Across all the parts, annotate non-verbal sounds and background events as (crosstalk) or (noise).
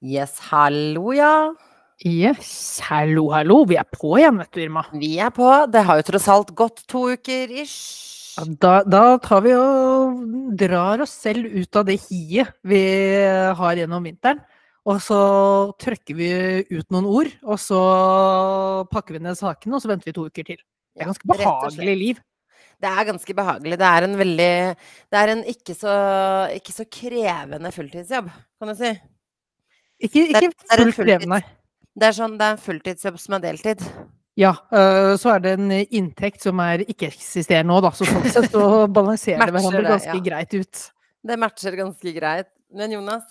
Yes, hallo, ja. Yes, hallo, hallo. Vi er på igjen, vet du, Irma. Vi er på. Det har jo tross alt gått to uker ish. Da, da tar vi og drar oss selv ut av det hiet vi har gjennom vinteren. Og så trykker vi ut noen ord, og så pakker vi ned sakene, og så venter vi to uker til. Det er ganske behagelig liv. Det er ganske behagelig. Det er en veldig Det er en ikke så, ikke så krevende fulltidsjobb, kan du si. Ikke, ikke fullt krevende. Det er sånn, det er en fulltidsjobb som er deltid. Ja, øh, så er det en inntekt som er ikke-eksisterende nå, da. Så sånn sett så balanserer det hverandre ganske ja. greit ut. Det matcher ganske greit. Men Jonas,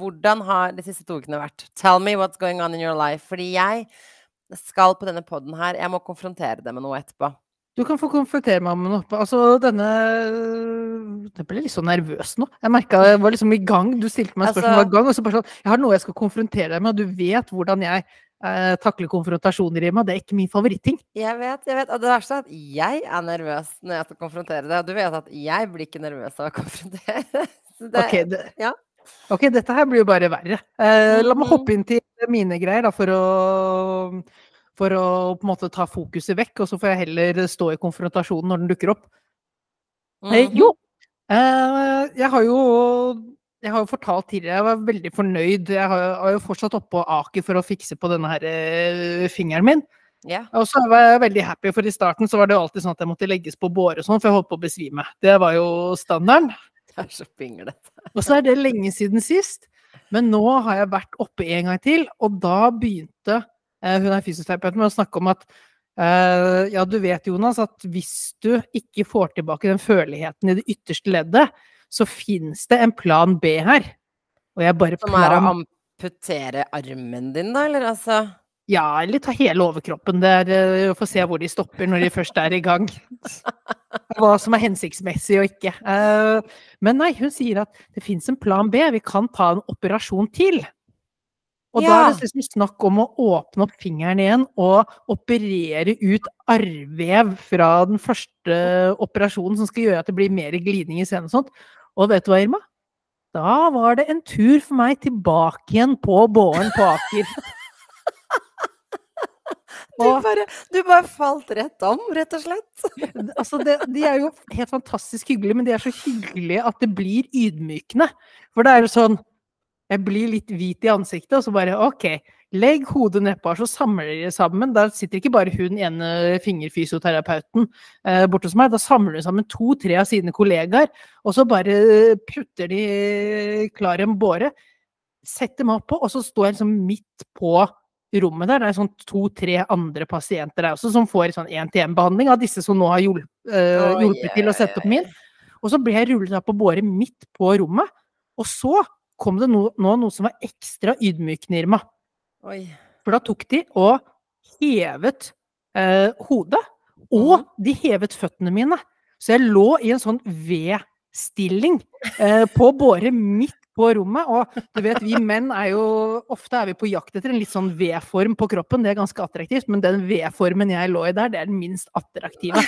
hvordan har de siste to ukene vært? Tell me what's going on in your life. Fordi jeg skal på denne poden her Jeg må konfrontere deg med noe etterpå. Du kan få konfrontere meg med noe. Altså, denne Jeg ble litt så nervøs nå. Jeg merka jeg var liksom i gang. Du stilte meg Altså- spørsmål hver gang, og så bare sånn Jeg har noe jeg skal konfrontere deg med, og du vet hvordan jeg eh, takler konfrontasjoner, i meg. Det er ikke min favoritting. Jeg vet, jeg vet. Og det verste er at jeg er nervøs når jeg skal konfrontere deg. Og du vet at jeg blir ikke nervøs av å konfrontere. (laughs) Så det, Ok, det, ja. ok, dette her blir jo bare verre. Eh, la meg Mhm. hoppe inn til mine greier, da, for å for å på en måte ta fokuset vekk, og så får jeg heller stå i konfrontasjonen når den dukker opp. Eh, Mhm. jo, eh, jeg har jo jeg har jo fortalt tidligere, jeg var veldig fornøyd. Jeg har, har jo fortsatt oppå på Aker for å fikse på denne her eh, fingeren min. Yeah. Og så var jeg veldig happy, for i starten så var det jo alltid sånn at jeg måtte legges på båre og sånn, for jeg holdt på å besvime. Det var jo standarden. Det er så pinglete. Og så er det lenge siden sist. Men nå har jeg vært oppe en gang til, og da begynte hun er fysioterapeuten å snakke om at eh, ja, du vet Jonas, at hvis du ikke får tilbake den føleligheten i det ytterste leddet, så fins det en plan B her. Og jeg bare Som er å amputere armen din, da, eller altså Ja, eller ta hele overkroppen. Det er eh, få se hvor de stopper når de først er i gang. (laughs) Hva som er hensiktsmessig og ikke. Eh, Men nei, hun sier at det fins en plan B. Vi kan ta en operasjon til. Og da er det liksom snakk om å åpne opp fingeren igjen og operere ut arrvev fra den første operasjonen, som skal gjøre at det blir mer glidning i scenen og sånt. Og vet du hva, Irma? Da var det en tur for meg tilbake igjen på båren på Aker. (laughs) du bare, du bare falt rett om, rett og slett. (laughs) altså det, de er jo helt fantastisk hyggelige, men de er så hyggelige at det blir ydmykende. For det er jo sånn Jeg blir litt hvit i ansiktet, og så bare OK, legg hodet nedpå her, så samler dere sammen. Da sitter ikke bare hun ene fingerfysioterapeuten eh, borte hos meg, da samler hun sammen to-tre av sine kollegaer, og så bare putter de klar en båre, setter meg oppå, og så står jeg liksom midt på rommet der. Det er sånn to-tre andre pasienter der også som får sånn én-til-én-behandling av disse som nå har hjulpet, eh, oh, yeah, til å sette opp min. Og så blir jeg rullet opp på båre midt på rommet. Og så kom det no, nå noe som var ekstra ydmykende, Irma. Oi. For da tok de og hevet eh, hodet, og Mhm. de hevet føttene mine. Så jeg lå i en sånn V-stilling eh, på båre midt på rommet. Og du vet, vi menn er jo Ofte er vi på jakt etter en litt sånn V-form på kroppen. Det er ganske attraktivt, men den V-formen jeg lå i der, det er den minst attraktive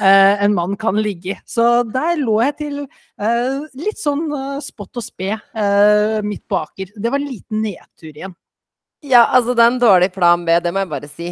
eh, en mann kan ligge i. Så der lå jeg til eh, litt sånn eh, spott og spe eh, midt på Aker. Det var en liten nedtur igjen. Ja, altså, det er en dårlig plan B, det må jeg bare si.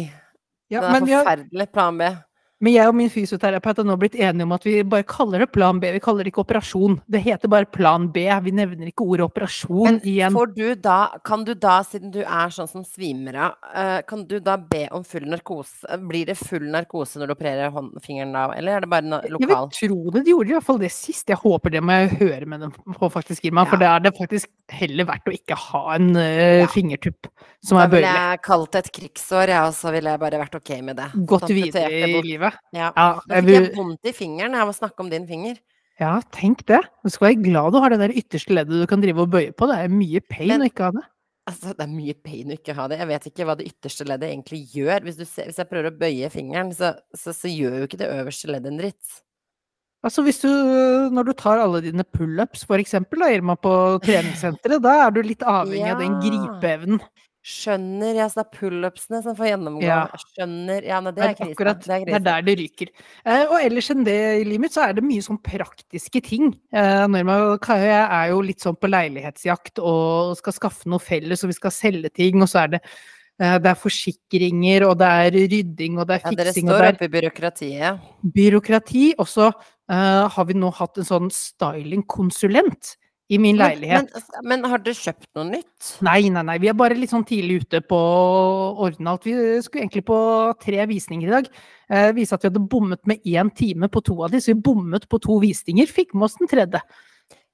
Ja, Den er vi har, forferdelig plan B. men jeg og min fysioterapeut har nå blitt enige om at vi bare kaller det plan B, vi kaller det ikke operasjon. Det heter bare plan B, vi nevner ikke ordet operasjon Men igjen. får du da, kan du da, siden du er sånn som svimer av, eh, kan du da be om full narkose? Blir det full narkose når du opererer hånd, fingeren da, eller er det bare lokal? Jeg vil tro det, de gjorde i hvert fall det sist. Jeg håper det må jeg høre med dem på, faktisk, Irma. For det er det faktisk heller verdt å ikke ha en uh, Ja. fingertupp som Da er ville jeg kalt det et krigsår, jeg, og så ville jeg bare vært ok med det. Godt Så videre i bort. Livet. Ja. Ja, da fikk jeg vondt i fingeren av å snakke om din finger. ja, tenk det. Du skal være glad du har det der ytterste leddet du kan drive og bøye på. Det er mye pain Men- å ikke ha det. Altså, det er mye pain å ikke ha det. Jeg vet ikke hva det ytterste leddet egentlig gjør. Hvis, du ser, hvis jeg prøver å bøye fingeren, så, så, så gjør jo ikke det øverste leddet en dritt. Altså hvis du, når du tar alle dine pullups for eksempel, da, Irma, på (laughs) treningssenteret, da er du litt avhengig av den Ja. gripeevnen. Skjønner. Ja, så det er pullupsene som får gjennomgå. Ja. Skjønner. Ja, nei, det er er krise. akkurat Det er det er der det ryker. Eh, og ellers enn det i livet mitt, så er det mye sånn praktiske ting. Eh, Norma og jeg er jo litt sånn på leilighetsjakt og skal skaffe noe felles, og vi skal selge ting, og så er det eh, det er forsikringer, og det er rydding, og det er Ja, dere fiksing, står oppe i byråkratiet. byråkrati. Og så uh, har vi nå hatt en sånn stylingkonsulent i min leilighet. men, men har dere kjøpt noe nytt? Nei, nei, nei. Vi er bare litt sånn tidlig ute på å ordne alt. Vi skulle egentlig på tre visninger i dag. Eh, viste at vi hadde bommet med én time på to av de, så vi bommet på to visninger. Fikk med oss den tredje.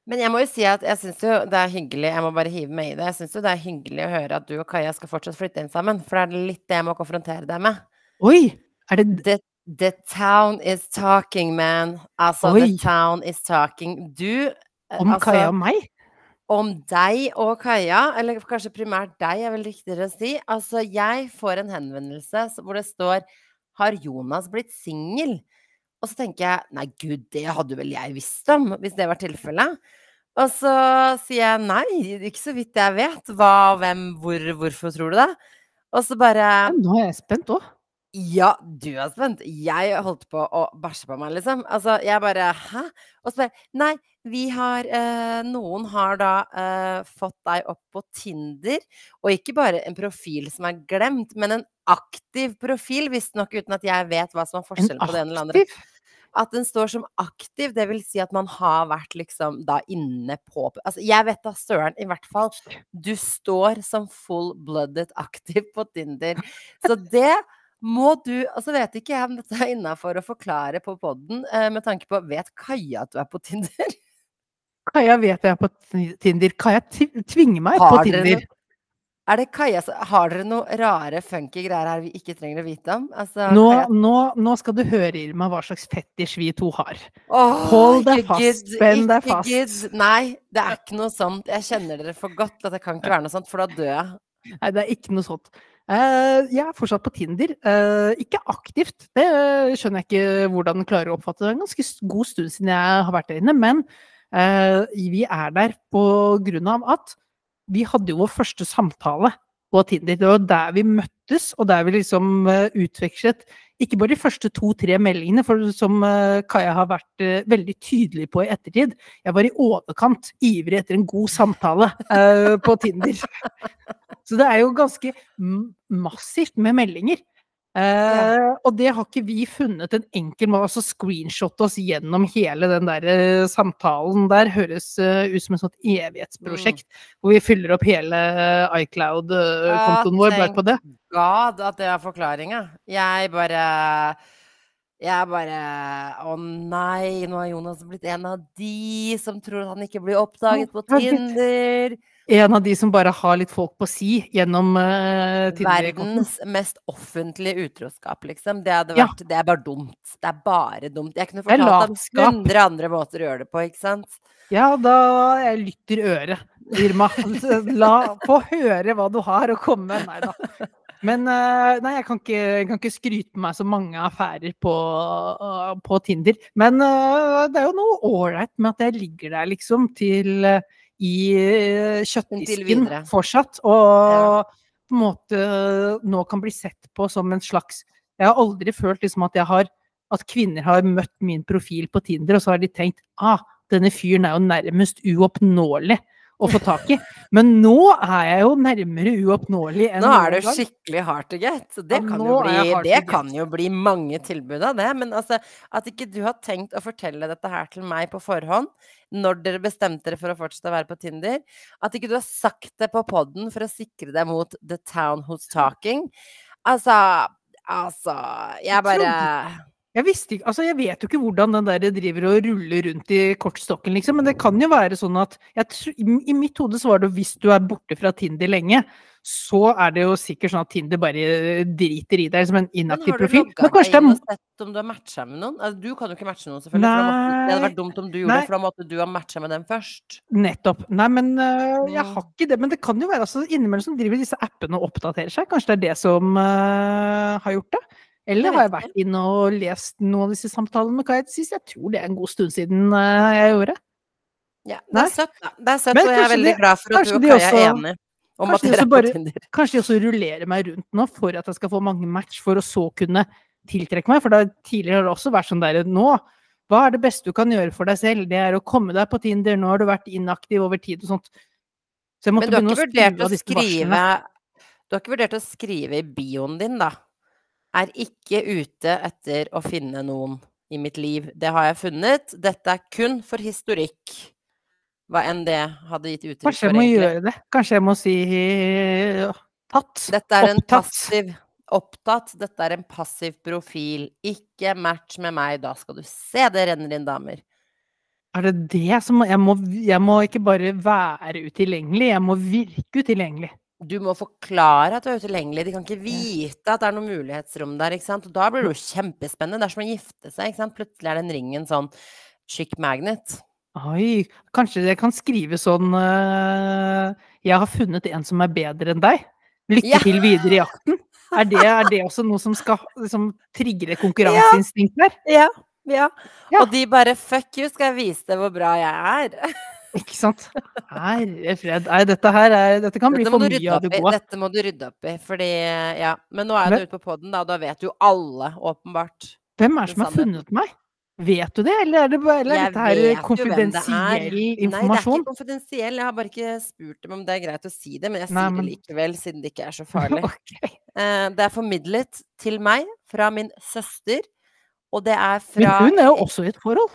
Men jeg må jo si at jeg syns jo det er hyggelig Jeg må bare hive meg i det. Jeg syns jo det er hyggelig å høre at du og Kaja skal fortsatt flytte inn sammen. For det er litt det jeg må konfrontere deg med. Oi! Er det The, the town is talking, man. Altså, Oi. the town is talking. Du om altså, Kaja og meg? Om deg og Kaja, eller kanskje primært deg, er vel riktigere å si. Altså, jeg får en henvendelse hvor det står 'Har Jonas blitt singel?' Og så tenker jeg nei, gud, det hadde vel jeg visst om, hvis det var tilfellet. Og så sier jeg nei, ikke så vidt jeg vet. Hva, hvem, hvor, hvorfor tror du det? Og så bare Ja, nå er jeg spent òg. Ja, du er spent. Jeg holdt på å bæsje på meg, liksom. Altså, jeg bare Hæ? Og så bare Nei, vi har eh, Noen har da eh, fått deg opp på Tinder, og ikke bare en profil som er glemt, men en aktiv profil, visstnok uten at jeg vet hva som er forskjellen på det ene eller andre. At den står som aktiv, det vil si at man har vært liksom da inne på Altså, jeg vet da søren, i hvert fall. Du står som full-blooded aktiv på Tinder. Så det må du Altså vet ikke jeg om dette er innafor å forklare på poden, eh, med tanke på Vet Kaja at du er på Tinder? (laughs) Kaja vet jeg er på Tinder. Kaja tvinger meg Har på Tinder. noe- Er det Kaja Har dere noe rare, funky greier her vi ikke trenger å vite om? Altså, Nå, nå, nå skal du høre, Irma, hva slags fetisj vi to har. Åh, Hold deg fast, spenn deg fast. gidd. Nei, det er ikke noe sånt. Jeg kjenner dere for godt at det kan ikke være noe sånt, for da dør jeg. Nei, det er ikke noe sånt. Eh, jeg er fortsatt på Tinder. Eh, ikke aktivt, det skjønner jeg ikke hvordan den klarer å oppfatte. Det er en ganske god stund siden jeg har vært der inne, men eh, vi er der på grunn av at vi hadde jo vår første samtale på Tinder. Det var der vi møttes, og der vi liksom eh, utvekslet ikke bare de første to-tre meldingene, for som eh, Kaja har vært eh, veldig tydelig på i ettertid, jeg var i overkant ivrig etter en god samtale på Tinder. (laughs) Så det er jo ganske massivt med meldinger. Eh, og det har ikke vi funnet en enkel måte Altså screenshotte oss gjennom hele den der eh, samtalen der. Høres eh, ut som et sånt evighetsprosjekt hvor vi fyller opp hele iCloud-kontoen vår bare på det. God at det er forklaringa. Jeg bare Jeg bare Å nei, nå har Jonas blitt en av de som tror at han ikke blir oppdaget på Tinder. En av de som bare har litt folk på si gjennom uh, Tinder-kontoen. Verdens mest offentlige utroskap, liksom. Det hadde Ja. Det er bare dumt. Det er bare dumt. Jeg kunne fortalt om hundre andre måter å gjøre det på, ikke sant? Ja, da jeg lytter øret, Irma. (laughs) La få høre hva du har å komme med. Nei da. Men eh, nei, jeg kan, ikke, jeg kan ikke skryte meg så mange affærer på, på Tinder. Men eh, det er jo noe ålreit med at jeg ligger der, liksom, til eh, i kjøttdisken fortsatt. Og på en måte nå kan bli sett på som en slags Jeg har aldri følt liksom at jeg har at kvinner har møtt min profil på Tinder, og så har de tenkt ah, denne fyren er jo nærmest uoppnåelig å få tak i. Men nå er jeg jo nærmere uoppnåelig enn Nå er det noen gang. skikkelig hard to get. Det, Ja, kan jo, bli, det kan jo bli mange tilbud av det. Men altså, at ikke du har tenkt å fortelle dette her til meg på forhånd, når dere bestemte dere for å fortsette å være på Tinder, at ikke du har sagt det på poden for å sikre deg mot the town who's talking Altså, altså Jeg bare Jeg visste ikke, altså jeg vet jo ikke hvordan den der driver og ruller rundt i kortstokken, liksom, men det kan jo være sånn at jeg, i, mitt hode så var det hvis du er borte fra Tinder lenge, så er det jo sikkert sånn at Tinder bare driter i deg som en Men inaktiv har du profil. logga Men deg det inn er og sett om du har matcha med noen? Altså, du kan jo ikke matche noen, selvfølgelig. For det hadde vært dumt om du gjorde nei. det, for da måtte du ha matcha med dem først. Nettopp. Nei, men øh, jeg har ikke det. Men det kan jo være altså, innimellom som driver disse appene og oppdaterer seg. Kanskje det er det som øh, har gjort det? Eller har jeg vært inne og lest noen av disse samtalene med Kite sist? Jeg tror det er en god stund siden øh, jeg gjorde det. Ja, det er søtt, da. Det er søtt, Men og jeg er veldig de- glad for at du og Kai er enig om at dere er på Tinder. Kanskje de også rullerer meg rundt nå for at jeg skal få mange match, for å så kunne tiltrekke meg. For da, tidligere har det også vært sånn der Nå, hva er det beste du kan gjøre for deg selv? Det er å komme deg på Tinder. Nå har du vært inaktiv over tid og sånt. Så jeg måtte Men du har begynne ikke å skrive av disse varslene. Du har ikke vurdert å skrive i bioen din, da? Er ikke ute etter å finne noen i mitt liv. Det har jeg funnet. Dette er kun for historikk. Hva enn det hadde gitt uttrykk Kanskje jeg må egentlig. gjøre det. Kanskje jeg må si eh, tatt. Dette er en Opptatt. passiv Opptatt. Dette er en passiv profil. Ikke match med meg. Da skal du se det renner inn damer. Er det det som jeg må, jeg må ikke bare være utilgjengelig, jeg må virke utilgjengelig. Du må forklare at du er utilgjengelig. De kan ikke vite at det er noe mulighetsrom der. ikke sant? Og da blir det jo kjempespennende. Det er som å gifte seg. ikke sant? Plutselig er den ringen sånn chick magnet. Oi, kanskje jeg kan skrive sånn uh, Jeg har funnet en som er bedre enn deg. Lykke Ja. til videre i jakten. Er det, er det også noe som skal liksom, trigge konkurranseinstinktet der? Ja, ja. Ja. Og de bare fuck you, skal jeg vise deg hvor bra jeg er. (laughs) Ikke sant? Herre fred. Nei, dette her er Dette kan bli Dette bli for mye av det gode. Dette må du rydde opp i. Fordi, ja. Men nå er du ute på poden, da, og da vet jo alle, åpenbart. Hvem er det som har funnet meg? Vet du det, eller er, det, bare- eller er dette her konfidensiell det er. Nei, det er ikke konfidensiell. Jeg har bare ikke spurt dem om det er greit å si det, men jeg Nei, sier men- det likevel, siden det ikke er så farlig. (laughs) Ok. Eh, det er formidlet til meg fra min søster, og det er fra Men hun er jo også i et forhold.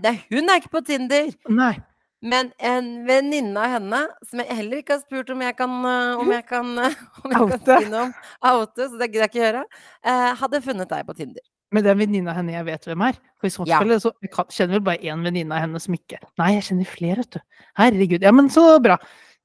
det Hun er ikke på Tinder, Nei. Men en venninne av henne, som jeg heller ikke har spurt om jeg kan, eh, om (laughs) jeg kan, eh, (laughs) om jeg Oute. kan si noe om, oute, så det gidder jeg ikke gjøre, eh, hadde funnet deg på Tinder. Men det er en venninne av henne jeg vet hvem er. For i så Ja. fall så jeg kjenner vel bare én venninne av henne som ikke Nei, jeg kjenner flere, vet du. Herregud. Ja, men så bra.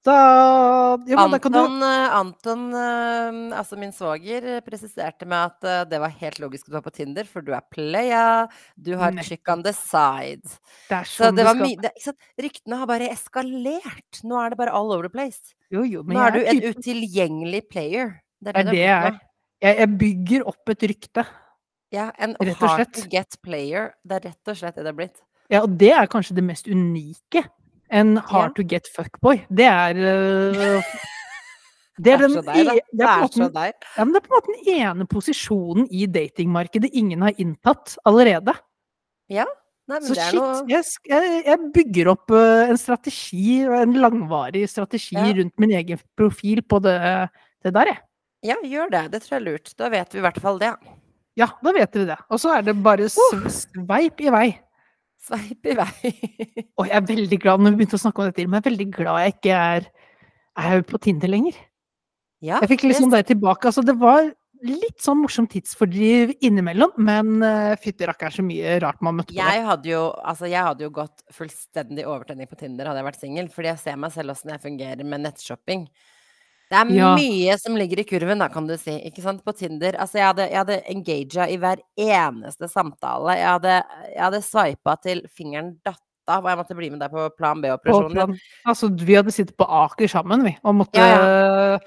Da da kan du Anton, eh, Anton eh, altså min svoger, eh, presiserte med at det var helt logisk at du var på Tinder, for du er playa, du har Nei. chick on the side. Det Så sånn det var mye? Ryktene har bare eskalert. Nå er det bare all over the place. Jo, jo, men Nå er du en utilgjengelig player. Det er det det er. jeg jeg, bygger opp et rykte. Ja, en hard to get player. Det er rett og slett det det er blitt. Ja, og det er kanskje det mest unike. En hard to get fuckboy. Det er (laughs) Det er, den, e- det, Det er en er måte så den- deg. ja, det er på en måte den ene posisjonen i datingmarkedet ingen har inntatt allerede. Nei, men Så det er shit, noe jeg, jeg, bygger opp øh, en strategi, en langvarig strategi Ja. rundt min egen profil på det, det der, jeg. Ja, gjør det. Det tror jeg er lurt. Da vet vi i hvert fall det. Ja, da vet vi det. Og så er det bare sv- sveip i vei. Sveip i vei. (laughs) Og jeg er veldig glad når vi begynte å snakke om dette, men jeg er veldig glad jeg ikke er, er på Tinder lenger. Ja, Jeg fikk liksom det tilbake. Altså, det var litt sånn morsomt tidsfordriv innimellom, men uh, fytti rakkeren så mye rart man møtte på. Jeg hadde jo, altså jeg hadde jo gått fullstendig overtenning på Tinder hadde jeg vært singel, fordi jeg ser meg selv åssen jeg fungerer med nettshopping. Det er Ja. mye som ligger i kurven, da, kan du si. Ikke sant? På Tinder. Altså, jeg hadde, jeg hadde engaga i hver eneste samtale. Jeg hadde, jeg hadde sveipa til fingeren datt og jeg måtte bli med deg på plan B-operasjonen. Altså, vi hadde sittet på Aker sammen, vi, og måtte Ja,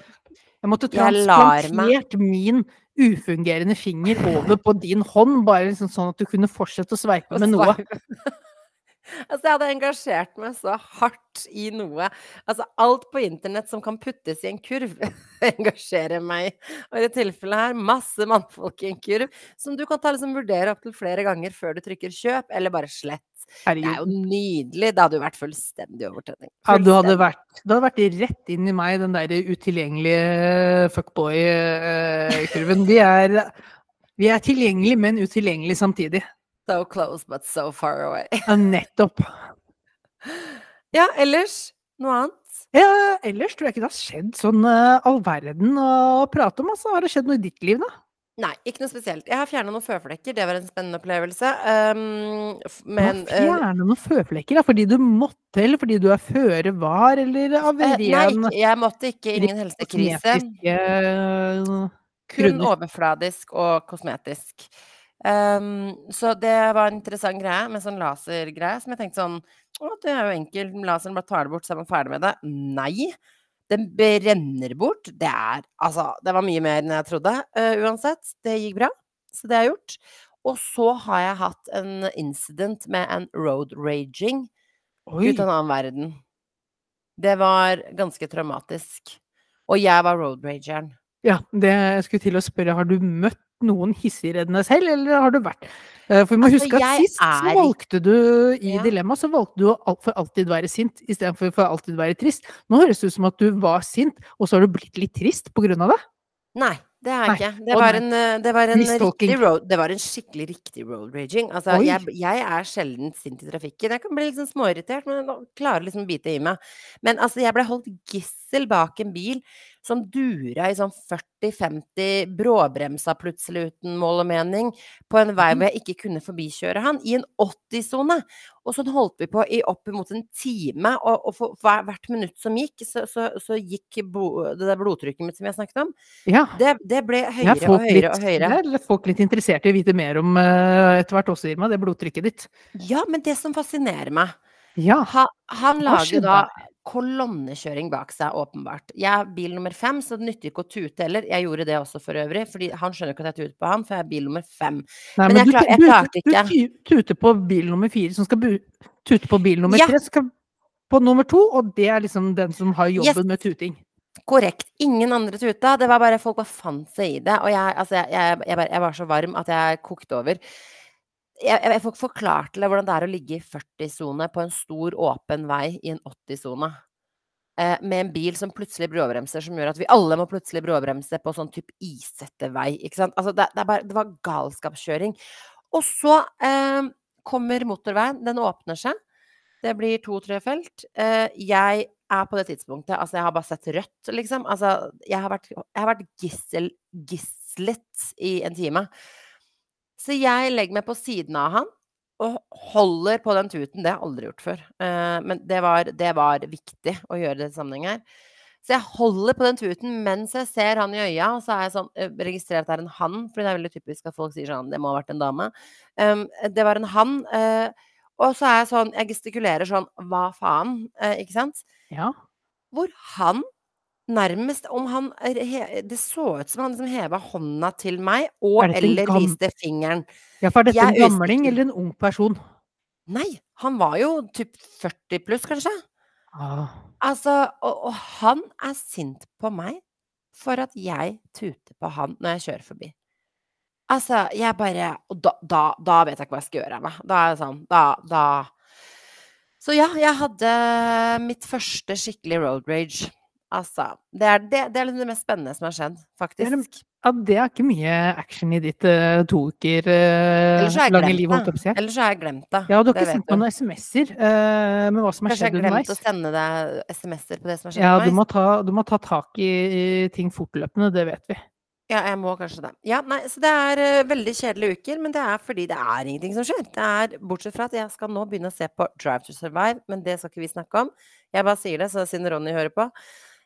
Jeg måtte transplantert min ufungerende finger over på din hånd, bare liksom sånn at du kunne fortsette å sveipe med noe. Altså, jeg hadde engasjert meg så hardt i noe. Altså, alt på internett som kan puttes i en kurv, (laughs) engasjerer meg. Og i det tilfellet her, masse mannfolk i en kurv, som du kan ta liksom vurdere opptil flere ganger før du trykker kjøp, eller bare slett. Det er jo nydelig. Det hadde jo vært fullstendig overtenning. Ja, du hadde vært, du hadde vært rett inn i meg, den der utilgjengelige fuckboy-kurven. Vi er, vi er tilgjengelige, men utilgjengelige samtidig. So close, but so far away. Ja, nettopp. Ja, ellers noe annet? Ja, ellers tror jeg ikke det har skjedd sånn uh, all verden å prate om. Altså. Har det skjedd noe i ditt liv, da? Nei, ikke noe spesielt. Jeg har fjerna noen føflekker. Det var en spennende opplevelse. Um, men eh, noen føflekker, da, fordi du måtte, eller fordi du er føre var, eller av eh, ren Nei, jeg måtte ikke. Ingen helsekrise. Kun overfladisk og kosmetisk. Um, så det var en interessant greie med sånn lasergreie som jeg tenkte sånn Å, det er jo enkelt. Laseren bare tar det bort, så er man ferdig med det. Nei. Den brenner bort. Det er Altså, det var mye mer enn jeg trodde. Uh, uansett. Det gikk bra. Så det har jeg gjort. Og så har jeg hatt en incident med en road raging Oi, ut av en annen verden. Det var ganske traumatisk. Og jeg var road rageren. Ja, det jeg skulle til å spørre, har du møtt noen hissigere selv, eller har du vært Eh, For vi må Altså, huske at sist er så valgte du i Ja. Dilemma, så valgte du å for alltid være sint istedenfor for alltid være trist. Nå høres det ut som at du var sint, og så har du blitt litt trist på grunn av det. Nei, det er jeg ikke. Det var en, eh, det var en road Det var en skikkelig riktig road raging. Altså, jeg, jeg er sjelden sint i trafikken. Jeg kan bli sånn småirritert, men jeg klarer liksom å bite i meg. Men altså, jeg ble holdt gissel bak en bil som dura i sånn 40-50, bråbremsa plutselig uten mål og mening, på en vei Mhm. hvor jeg ikke kunne forbikjøre han, i en 80-sone. Og sånn holdt vi på i oppimot en time, og, og for hver, hvert minutt som gikk, så, så, så gikk bo, det der blodtrykket mitt som jeg snakket om, Ja. det, det Det ble høyere og høyere litt, og høyere. det er folk litt interessert i å vite mer om eh, etter hvert også, Irma, det blodtrykket ditt. Ja, men det som fascinerer meg Ja. ha, Han lager da kolonnekjøring bak seg, åpenbart. Jeg er bil nummer fem, så det nytter ikke å tute heller. Jeg gjorde det også for øvrig, fordi han skjønner ikke at jeg tuter på han, for jeg er bil nummer fem. Nei, Men jeg du, klar- jeg klarte ikke. Du tu- tuter på bil nummer fire, som skal tute på bil nummer Ja. tre, skal på nummer to, og det er liksom den som har jobben Yes. med tuting. Korrekt. Ingen andre tuta. Det var bare folk bare fant seg i det. Og jeg, altså, jeg, jeg, jeg, var så varm at jeg kokte over. Jeg, får ikke forklart til deg hvordan det er å ligge i 40-sone på en stor, åpen vei i en 80-sone. Eh, med en bil som plutselig bråbremser, som gjør at vi alle må plutselig bråbremse på sånn type isete vei. Ikke sant? Altså, det, det, bare, det var galskapskjøring. Og så eh, kommer motorveien. Den åpner seg. Det blir to-tre felt. Eh, jeg er på det tidspunktet Altså, jeg har bare sett rødt, liksom. Altså, jeg har vært, jeg har vært gissel, gislet i en time. Så jeg legger meg på siden av han og holder på den tuten. Det har jeg aldri gjort før. Eh, men det var, det var viktig å gjøre det i sammenheng her. Så jeg holder på den tuten mens jeg ser han i øya, og så er jeg sånn eh, Registrerer at det er en han, for det er veldig typisk at folk sier sånn Det må ha vært en dame. Um, det var en han. eh, og så er jeg sånn Jeg gestikulerer sånn Hva faen? eh, ikke sant? Ja. Hvor han nærmest Om han Det så ut som han liksom heva hånda til meg, og Er eller viste fingeren. ja, for er dette Jeg en gamling eller en ung person? Nei, han var jo typ 40 pluss, kanskje. Ah. Altså, og, og han er sint på meg for at jeg tuter på han når jeg kjører forbi. Altså, jeg bare Og da, da, da vet jeg ikke hva jeg skal gjøre av meg. Da er det sånn Da, da Så ja, jeg hadde mitt første skikkelig road rage. Altså. Det er det, det, er liksom det mest spennende som har skjedd, faktisk. Ja, det er ikke mye action i ditt uh, to uker uh, lange liv, holdt jeg på å si. Ellers har jeg glemt det. Ja, du har ikke sendt meg noen SMS-er uh, med hva som har Kanskje jeg har glemt å sende deg SMS-er på det som har skjedd Ja, du underveis? ta, du må ta tak i, i ting fortløpende, det vet vi. Ja, jeg må kanskje det. Ja, nei, så det er eh, veldig kjedelige uker, men det er fordi det er ingenting som skjer. Det er, bortsett fra at jeg skal nå begynne å se på Drive to Survive, men det skal ikke vi snakke om. Jeg bare sier det, så siden Ronny hører på.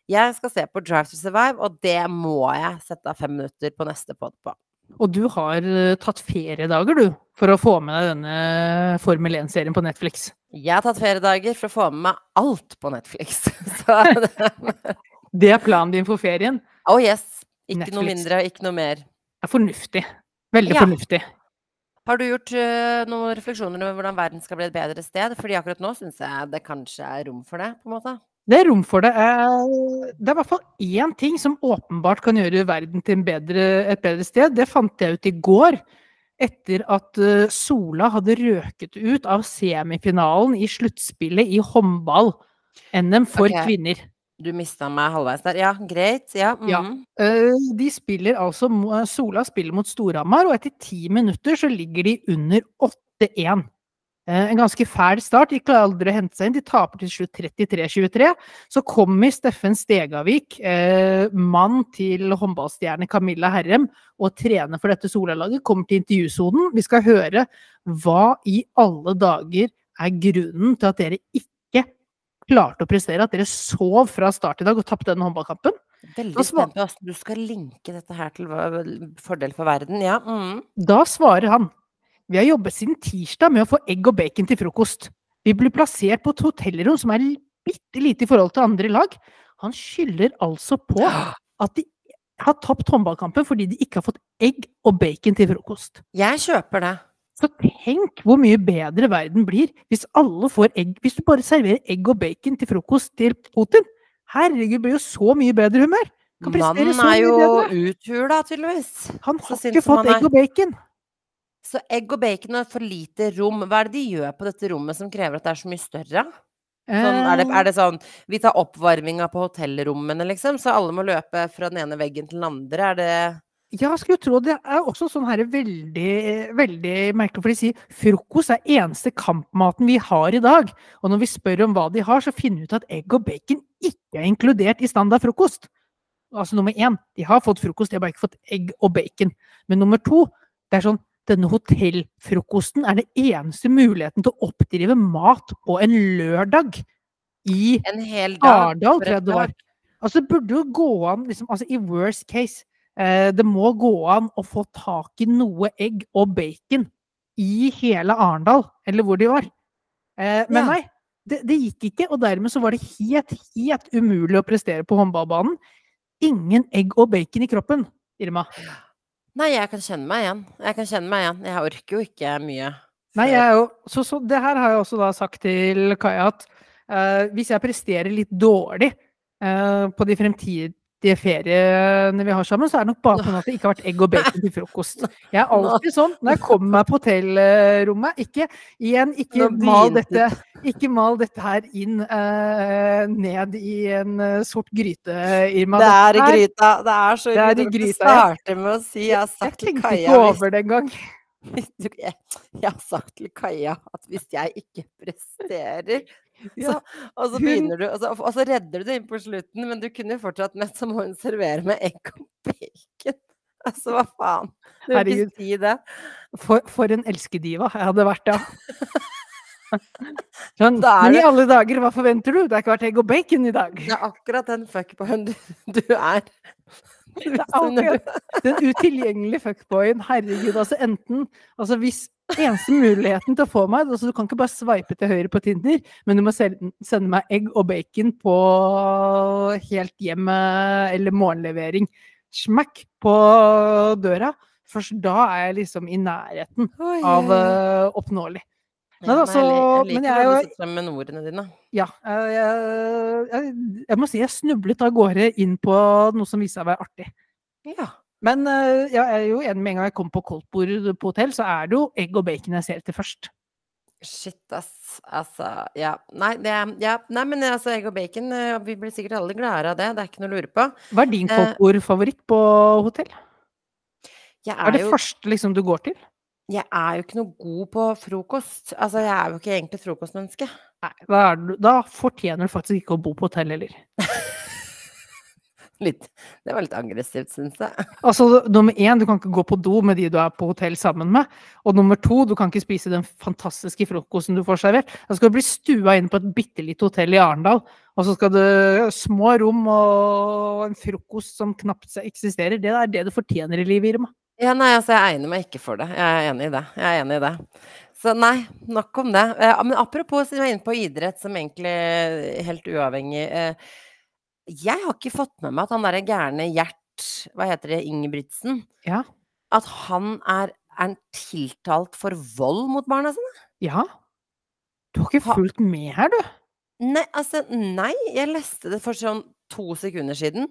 Jeg skal se på Drive to Survive, og det må jeg sette av fem minutter på neste pod på. Og du har eh, tatt feriedager, du, for å få med deg denne Formel 1-serien på Netflix. Jeg har tatt feriedager for å få med meg alt på Netflix. (laughs) Så (laughs) det, Det er planen din for ferien. Oh yes. Ikke noe mindre ikke noe mer. Det er fornuftig. Veldig Ja. fornuftig. Har du gjort eh, noen refleksjoner over hvordan verden skal bli et bedre sted? Fordi akkurat nå syns jeg det kanskje er rom for det, på en måte. Det er rom for det. Eh, Det er i hvert fall én ting som åpenbart kan gjøre verden til en bedre, et bedre sted. Det fant jeg ut i går. Etter at eh, Sola hadde røket ut av semifinalen i sluttspillet i håndball-NM for okay. kvinner. Du mista meg halvveis der. Ja, greit. Ja. Ja. mhm. Eh, De spiller altså Sola spiller mot Storhamar, og etter ti minutter så ligger de under 8-1. Eh, En ganske fæl start. De klarer aldri å hente seg inn. De taper til slutt 33-23. Så kommer Steffen Stegavik, eh, mann til håndballstjerne Camilla Herrem, og trener for dette Sola-laget, kommer til intervjusonen. Vi skal høre hva i alle dager er grunnen til at dere ikke klarte å prestere, at dere sov fra start i dag og tapte den håndballkampen. Veldig spent på hvordan du skal linke dette her til fordel for verden. Ja. Mm. Da svarer han Vi har jobbet siden tirsdag med å få egg og bacon til frokost. Vi blir plassert på et hotellrom som er bitte lite i forhold til andre lag. Han skylder altså på (gasps) at de har tapt håndballkampen fordi de ikke har fått egg og bacon til frokost. Jeg kjøper det. Så tenk hvor mye bedre verden blir hvis alle får egg Hvis du bare serverer egg og bacon til frokost til Putin. Herregud, blir jo så mye bedre humør! Kan Mannen er jo uthula, tydeligvis. Han har ikke fått egg og bacon. Så egg og bacon og for lite rom. Hva er det de gjør på dette rommet som krever at det er så mye større? Sånn, er, det, er det sånn Vi tar oppvarminga på hotellrommene, liksom, så alle må løpe fra den ene veggen til den andre? Er det jeg skulle tro det er også sånn her veldig, veldig merkelig, for de sier frokost er eneste kampmaten vi har i dag. Og når vi spør om hva de har, så finner vi ut at egg og bacon ikke er inkludert i standard frokost. Altså nummer én, de har fått frokost, de har bare ikke fått egg og bacon. Men nummer to, det er sånn denne hotellfrokosten er den eneste muligheten til å oppdrive mat på en lørdag i en hel dag? Ardal, tror jeg det var. Altså, det burde jo gå an, liksom, altså i worst case, det må gå an å få tak i noe egg og bacon i hele Arendal, eller hvor de var. Eh, men nei, det, det gikk ikke, og dermed så var det helt, helt umulig å prestere på håndballbanen. Ingen egg og bacon i kroppen, Irma. Nei, jeg kan kjenne meg igjen. Jeg kan kjenne meg igjen. Jeg orker jo ikke mye. Nei, jeg er jo, så, så det her har jeg også da sagt til Kaja at uh, hvis jeg presterer litt dårlig uh, på de fremtidige feriene vi har sammen, så er det nok grunn av at det ikke har vært egg og bacon til frokost. Jeg er alltid sånn når jeg kommer meg på hotellrommet. Ikke igjen, ikke mal dette, ikke mal dette her inn uh, ned i en eh, sort gryte, Irma. Det er i gryta. Det er så Det er i gryta, ja. starter med å si Jeg har sagt til tenkte ikke over det engang. jeg, (laughs) jeg har sagt til Kaja at hvis jeg ikke presterer (laughs) Ja, Og så hun- du, og så, og så redder du det inn på slutten, men du kunne jo fortsatt med så må hun servere med egg og (laughs) bacon. Altså, hva faen? Du vil ikke si det. For, for en elskediva jeg hadde vært da. (laughs) Sånn, Da er men i alle dager, hva forventer du? Det har ikke vært egg og bacon i dag. Det er akkurat den fuckboyen du, du er. Det den utilgjengelige fuckboyen. Herregud, altså enten Altså hvis eneste muligheten til å få meg altså Du kan ikke bare sveipe til høyre på Tinder, men du må sende meg egg og bacon på helt hjem eh, eller morgenlevering. Smack på døra. Først da er jeg liksom i nærheten av eh, oppnåelig. Nei da, så- jeg, liker men jeg du sitter frem med ordene dine. Ja. Jeg, jeg må si jeg snublet av gårde inn på noe som viste seg å være artig. Ja. Men eh, jeg er jo enig med en gang jeg kommer på koldtbord på hotell, så er det jo egg og bacon jeg ser etter først. Shit, ass. Altså, ja. Nei, det, ja. Nei men altså, egg og bacon eh, Vi blir sikkert alle gladere av det. Det er ikke noe å lure på. Hva er din Eh, koldtbordfavoritt på hotell? Jeg er er, det jo, første liksom du går til? jeg er jo ikke noe god på frokost. Altså, jeg er jo ikke egentlig frokostmenneske. Nei, da, du, da fortjener du faktisk ikke å bo på hotell heller. (laughs) Litt, det var litt aggressivt, syns jeg. (laughs) Altså, nummer én, du kan ikke gå på do med de du er på hotell sammen med. Og nummer to, du kan ikke spise den fantastiske frokosten du får servert. Da skal du bli stua inn på et bitte lite hotell i Arendal, og så skal du små rom og en frokost som knapt eksisterer. Det er det du fortjener i livet, Irma. Ja, nei, altså, jeg egner meg ikke for det. Jeg er enig i det. Jeg er enig i det. Så nei, nok om det. Eh, men apropos, siden vi er inne på idrett, som egentlig helt uavhengig eh, Jeg har ikke fått med meg at han derre gærne Gjert, hva heter det, Ingebrigtsen, Ja. at han er, er tiltalt for vold mot barna sine? Ja. Du har ikke fulgt med her, du. Nei, altså, nei. Jeg leste det for sånn to sekunder siden.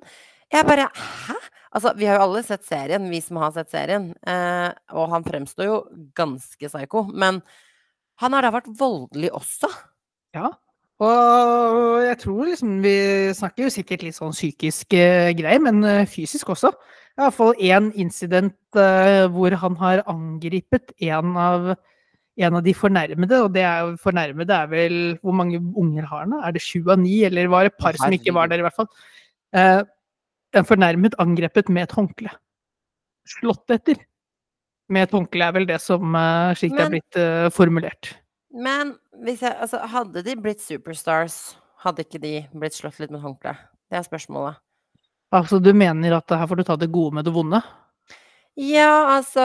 Jeg bare Hæ? Altså, vi har jo alle sett serien, vi som har sett serien. Eh, og han fremstår jo ganske psyko. Men han har da vært voldelig også. Ja. Og jeg tror liksom Vi snakker jo sikkert litt sånn psykisk uh, greier, men uh, fysisk også. I hvert fall én incident uh, hvor han har angripet en av, en av de fornærmede, og det er jo fornærmede er vel Hvor mange unger har han? Er det sju av ni, eller var det et par som ikke var der, i hvert fall? En fornærmet angrepet med et håndkle. Slått etter. Med et håndkle er vel det som slik det er blitt formulert. Men hvis jeg, altså, hadde de blitt superstars, hadde ikke de blitt slått litt med håndkle? Det er spørsmålet. Altså, du mener at her får du ta det gode med det vonde? Ja, altså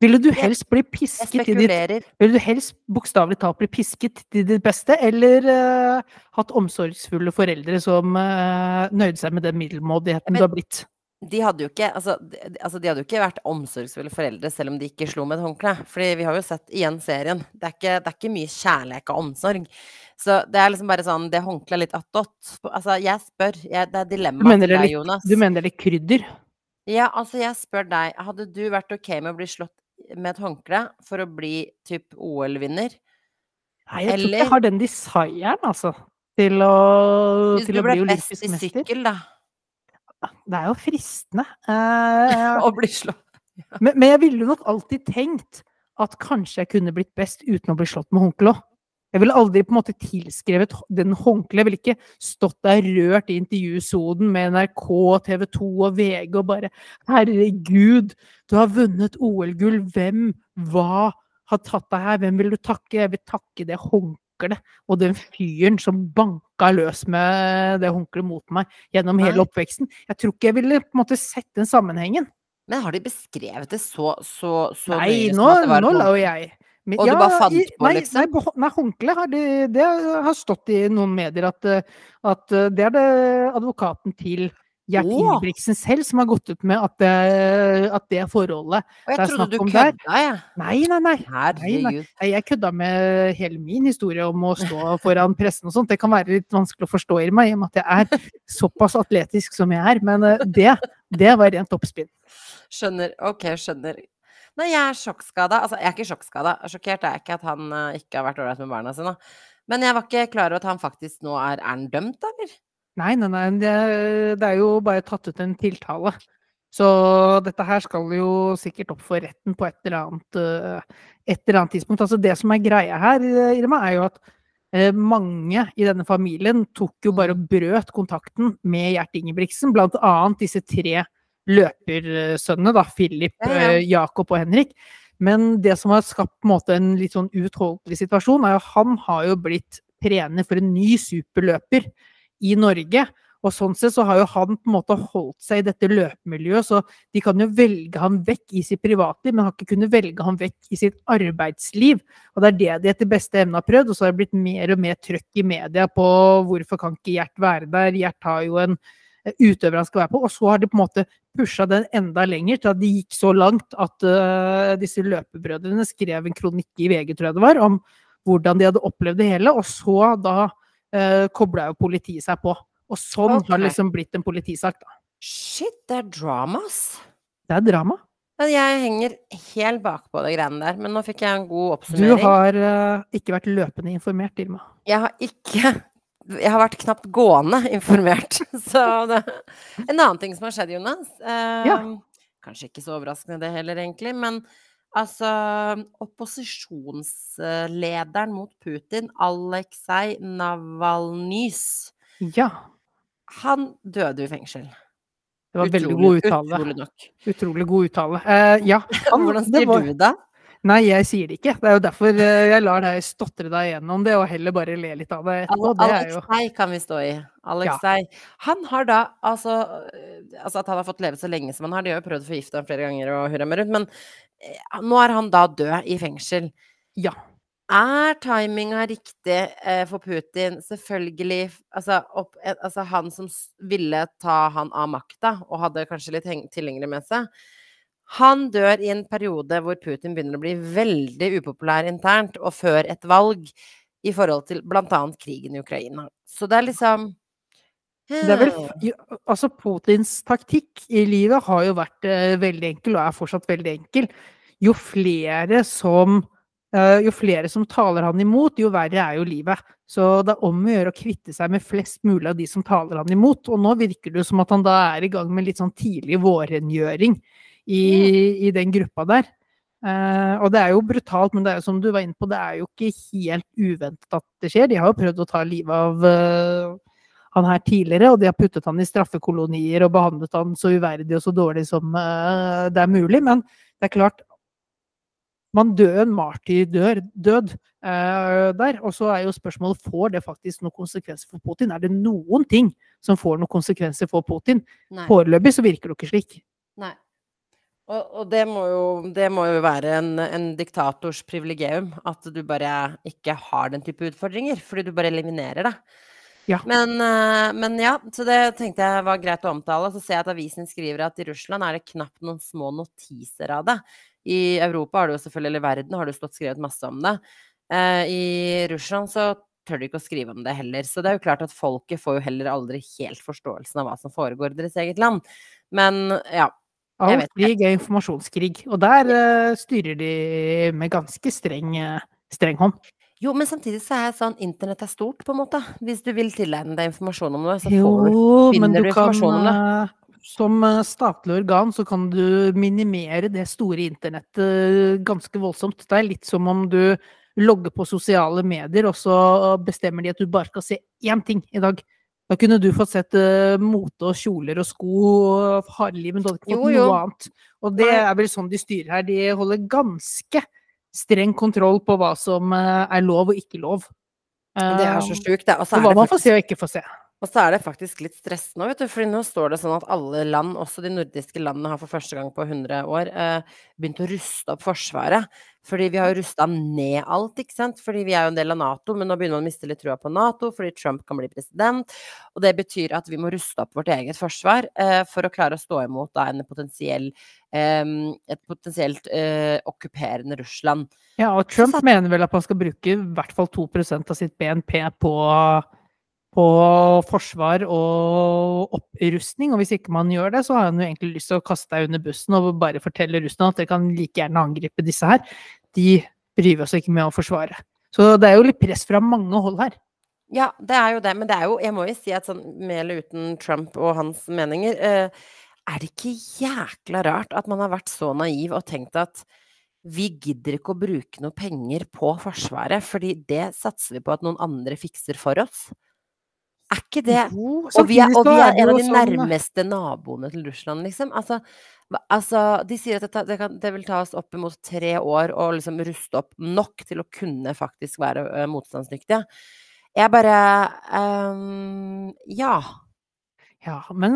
Ville du Jeg- helst bli Jeg pisket i ditt. Ville du helst bokstavelig talt bli pisket til ditt beste, eller uh, hatt omsorgsfulle foreldre som uh, nøyde seg med den middelmådigheten Jeg du har blitt? De hadde jo ikke altså de, altså de hadde jo ikke vært omsorgsfulle foreldre selv om de ikke slo med et håndkle. Fordi vi har jo sett igjen serien. Det er ikke, det er ikke mye kjærlighet og omsorg. Så det er liksom bare sånn Det håndkleet litt attåt. Altså, jeg spør. Jeg, det er dilemmaet til er deg, litt, Jonas. du mener det er litt krydder? Ja, altså, jeg spør deg. Hadde du vært ok med å bli slått med et håndkle for å bli typ OL-vinner? Nei, jeg tror ikke jeg har den desiren, altså. Til å, Hvis du ble best i sykkel, da, Det er jo fristende. Å bli slått (laughs) men, men jeg ville nok alltid tenkt at kanskje jeg kunne blitt best uten å bli slått med håndkle òg. Jeg ville aldri på en måte tilskrevet den håndkleet. Jeg ville ikke stått der rørt i intervjusonen med NRK, TV 2 og VG og bare Herregud, du har vunnet OL-gull. Hvem, hva har tatt deg her? Hvem vil du takke? Jeg vil takke det håndkleet og den fyren som banka løs med det håndkleet mot meg gjennom hele oppveksten. Jeg tror ikke jeg ville på en måte sett den sammenhengen. Men har de beskrevet det så, så, så Nei, nå, at det var nå la jo jeg men- Og du bare fant på, nei, liksom? Nei, nei håndkle har det, det har stått i noen medier at, at eh, det er det advokaten til Gjert Åh! Ingebrigtsen selv som har gått ut med at det, at det forholdet Og jeg det er trodde snakk du om der. kødda, jeg. Nei, nei, nei. Nei, nei. Jeg kødda med hele min historie om å stå foran pressen og sånt. Det kan være litt vanskelig å forstå i meg, i og med at jeg er såpass atletisk som jeg er. Men eh, det, det var rent oppspinn. Skjønner. Ok, skjønner. Nei, jeg er sjokkskada. Altså, jeg er ikke sjokkskada. Sjokkert er jeg ikke at han eh, ikke har vært ålreit med barna sine. Men jeg var ikke klar over at han faktisk nå er Er han dømt, eller? Nei, nei, nei. Det, det er jo bare tatt ut en tiltale. Så dette her skal jo sikkert opp for retten på et eller annet, eh, et eller annet tidspunkt. Altså det som er greia her, eh, Irma, er jo at eh, mange i denne familien tok jo bare og brøt kontakten med Gjert Ingebrigtsen, blant annet disse tre løpersønnene, da, Philip, Ja, ja. Jakob og Henrik. Men det som har skapt på en måte en litt sånn uutholdelig situasjon, er jo at han har jo blitt trener for en ny superløper i Norge. Og sånn sett så har jo han på en måte holdt seg i dette løpemiljøet, så de kan jo velge han vekk i sitt privatliv, men har ikke kunnet velge han vekk i sitt arbeidsliv. Og det er det de etter beste evne har prøvd, og så har det blitt mer og mer trøkk i media på hvorfor kan ikke Gjert være der, Gjert har jo en eh, utøver han skal være på, og så har de på en måte pusha den enda lenger, til at det gikk så langt at uh, disse løpebrødrene skrev en kronikk i VG, tror jeg det var, om hvordan de hadde opplevd det hele, og så da uh, kobla jo politiet seg på. Og sånn har det liksom blitt en politisak, da. Shit, det er dramas. Det er drama. Jeg henger helt bakpå de greiene der. Men nå fikk jeg en god oppsummering. Du har uh, ikke vært løpende informert, Irma. Jeg har ikke Jeg har vært knapt gående informert. (laughs) Så det En annen ting som har skjedd, Jonas Uh, Ja. Kanskje ikke så overraskende det heller, egentlig, men altså Opposisjonslederen mot Putin, Aleksej Navalnyj Ja. han døde i fengsel. Det var veldig god uttale. Utrolig nok. Utrolig god uttale. Uh, ja. han- (laughs) Hvordan sier var- du det? Nei, jeg sier det ikke. Det er jo derfor eh, jeg lar deg stotre deg gjennom det, og heller bare le litt av det etterpå. Det er jo Alexei kan vi stå i. Alexei. Han har da altså, øh, altså At han har fått leve så lenge som han har, de har jo prøvd å forgifte ham flere ganger og hurra meg rundt, men eh, nå er han da død i fengsel. Ja. Er timinga riktig eh, for Putin? Selvfølgelig altså, opp, eh, altså han som ville ta han av makta, og hadde kanskje litt heng- tilhengere med seg. Han dør i en periode hvor Putin begynner å bli veldig upopulær internt, og før et valg, i forhold til bl.a. krigen i Ukraina. Så det er liksom Det er vel, hmm. altså Putins taktikk i livet har jo vært eh, veldig enkel, og er fortsatt veldig enkel. Jo flere som eh, jo flere som taler han imot, jo verre er jo livet. Så det er om å gjøre å kvitte seg med flest mulig av de som taler han imot. Og nå virker det jo som at han da er i gang med litt sånn tidlig vårrengjøring i, i den gruppa der. Uh, og det er jo brutalt, men det er jo som du var inne på, det er jo ikke helt uventet at det skjer. De har jo prøvd å ta livet av uh, han her tidligere, og de har puttet han i straffekolonier og behandlet han så uverdig og så dårlig som uh, det er mulig. Men det er klart, man dør en martyrdød død, der. Og så er jo spørsmålet får det faktisk noen konsekvenser for Putin. Er det noen ting som får noen konsekvenser for Putin? Nei. Foreløpig så virker det ikke slik. Nei. Og, og det, må jo, det må jo være en, en diktators privilegium, at du bare ikke har den type utfordringer, fordi du bare eliminerer det. Ja. Men, eh, men ja, så det tenkte jeg var greit å omtale. Så ser jeg at avisen skriver at i Russland er det knapt noen små notiser av det. I Europa har det jo selvfølgelig, eller verden har det jo stått skrevet masse om det. Eh, I Russland så tør de ikke å skrive om det heller. Så det er jo klart at folket får jo heller aldri helt forståelsen av hva som foregår i deres eget land. Men ja. Alt krig er informasjonskrig, og der uh, styrer de med ganske streng, uh, streng hånd. Jo, men samtidig så er sånn Internett er stort, på en måte. Hvis du vil tilegne deg informasjon om noe, så får Jo, finner du du informasjon om det. eh, Som statlig organ så kan du minimere det store internettet ganske voldsomt. Det er litt som om du logger på sosiale medier, og så bestemmer de at du bare skal se én ting i dag. Da kunne du fått sett uh, mote og kjoler og sko og hareliv, men du hadde ikke fått noe annet. Og det er vel sånn de styrer her. De holder ganske streng kontroll på hva som uh, er lov og ikke lov. Det er så Eh, sjukt, det. Og hva man får se og ikke får se. Og så er det faktisk litt stressende, vet du, fordi nå står det sånn at alle land, også de nordiske landene, har for første gang på 100 år eh, begynt å ruste opp Forsvaret. Fordi vi har jo rusta ned alt, ikke sant. Fordi vi er jo en del av Nato, men nå begynner man å miste litt trua på Nato fordi Trump kan bli president. Og det betyr at vi må ruste opp vårt eget forsvar eh, for å klare å stå imot da en potensiell eh, et potensielt eh, okkuperende Russland. Ja, og Så Trump satt- mener vel at man skal bruke i hvert fall 2% av sitt BNP på, på forsvar og opprustning. Og hvis ikke man gjør det, så har han jo egentlig lyst til å kaste deg under bussen og bare fortelle Russland at dere kan like gjerne angripe disse her. De bryr vi oss ikke med å forsvare. Så det er jo litt press fra mange hold her. Ja, det er jo det, men det er jo Jeg må jo si at sånn med eller uten Trump og hans meninger eh, Er det ikke jækla rart at man har vært så naiv og tenkt at vi gidder ikke å bruke noe penger på Forsvaret, fordi det satser vi på at noen andre fikser for oss? Er ikke det Jo, Og vi er, og vi er en av de sånn- nærmeste naboene til Russland, liksom. Altså, altså de sier at det, det, kan, det vil ta oss oppimot tre år å liksom ruste opp nok til å kunne faktisk være uh, motstandsdyktige. Jeg bare um, Ja. Ja, men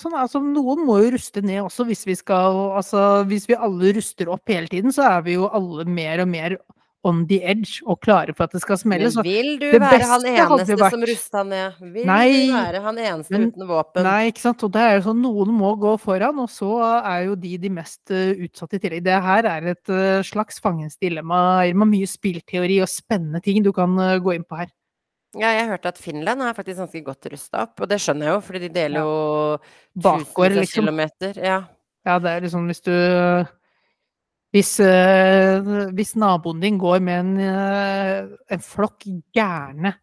sånn, altså, noen må jo ruste ned også, hvis vi skal Altså, hvis vi alle ruster opp hele tiden, så er vi jo alle mer og mer on the edge og klare for at det skal smelle. Men vil du være han eneste vært- som rusta ned? Vil Nei, du være han eneste uten våpen? Nei, ikke sant. Og det er jo sånn, noen må gå foran, og så er jo de de mest eh, utsatte i tillegg. Det her er et eh, slags fangens dilemma. Med mye spillteori og spennende ting du kan eh, gå inn på her. Ja, jeg hørte at Finland er faktisk ganske godt rusta opp, og det skjønner jeg jo, fordi de deler jo tusenvis av liksom. kilometer. Ja. Ja, det er liksom hvis du hvis, eh, hvis naboen din går med en, eh, en flokk gærne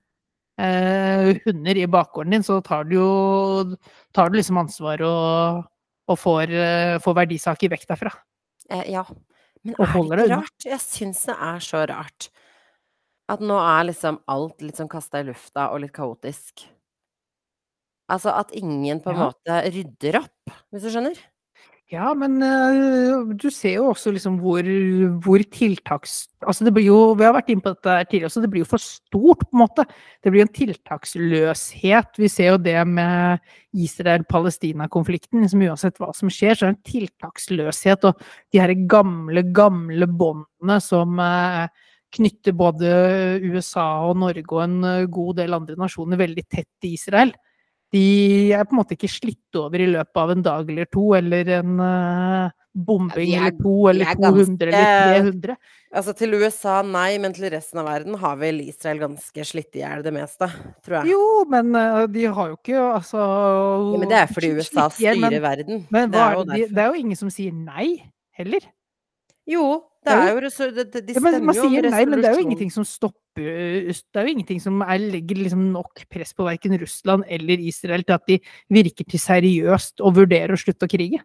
eh, hunder i bakgården din, så tar du jo tar du liksom ansvar og, og får, får verdisaker vekk derfra. Eh, ja. Men er det ikke rart? Jeg syns det er så rart. At nå er liksom alt litt sånn kasta i lufta og litt kaotisk. Altså at ingen på en Ja. måte rydder opp, hvis du skjønner? Ja, men uh, du ser jo også liksom hvor, hvor tiltaks... Altså det blir jo, Vi har vært inne på dette tidligere, så det blir jo for stort, på en måte. Det blir jo en tiltaksløshet. Vi ser jo det med Israel-Palestina-konflikten. liksom Uansett hva som skjer, så er det en tiltaksløshet. Og de her gamle, gamle båndene som uh, knytter både USA og Norge og en eh, god del andre nasjoner veldig tett til Israel. De er på en måte ikke slitt over i løpet av en dag eller to, eller en uh, bombing Ja, er- eller to, eller er 200 eller 300. Altså til USA nei, men til resten av verden har vel Israel ganske slitt i hjel det meste, tror jeg. Jo, men uh, de har jo ikke altså Ja, men det er fordi USA styrer men- verden. Men Det er jo de, det er jo ingen som sier nei heller. Jo, det er jo det- De Ja, men man jo om nei, men det er jo ingenting som stopper Det er jo ingenting som er, legger liksom nok press på verken Russland eller Israel til at de virker til seriøst og vurderer å slutte å krige.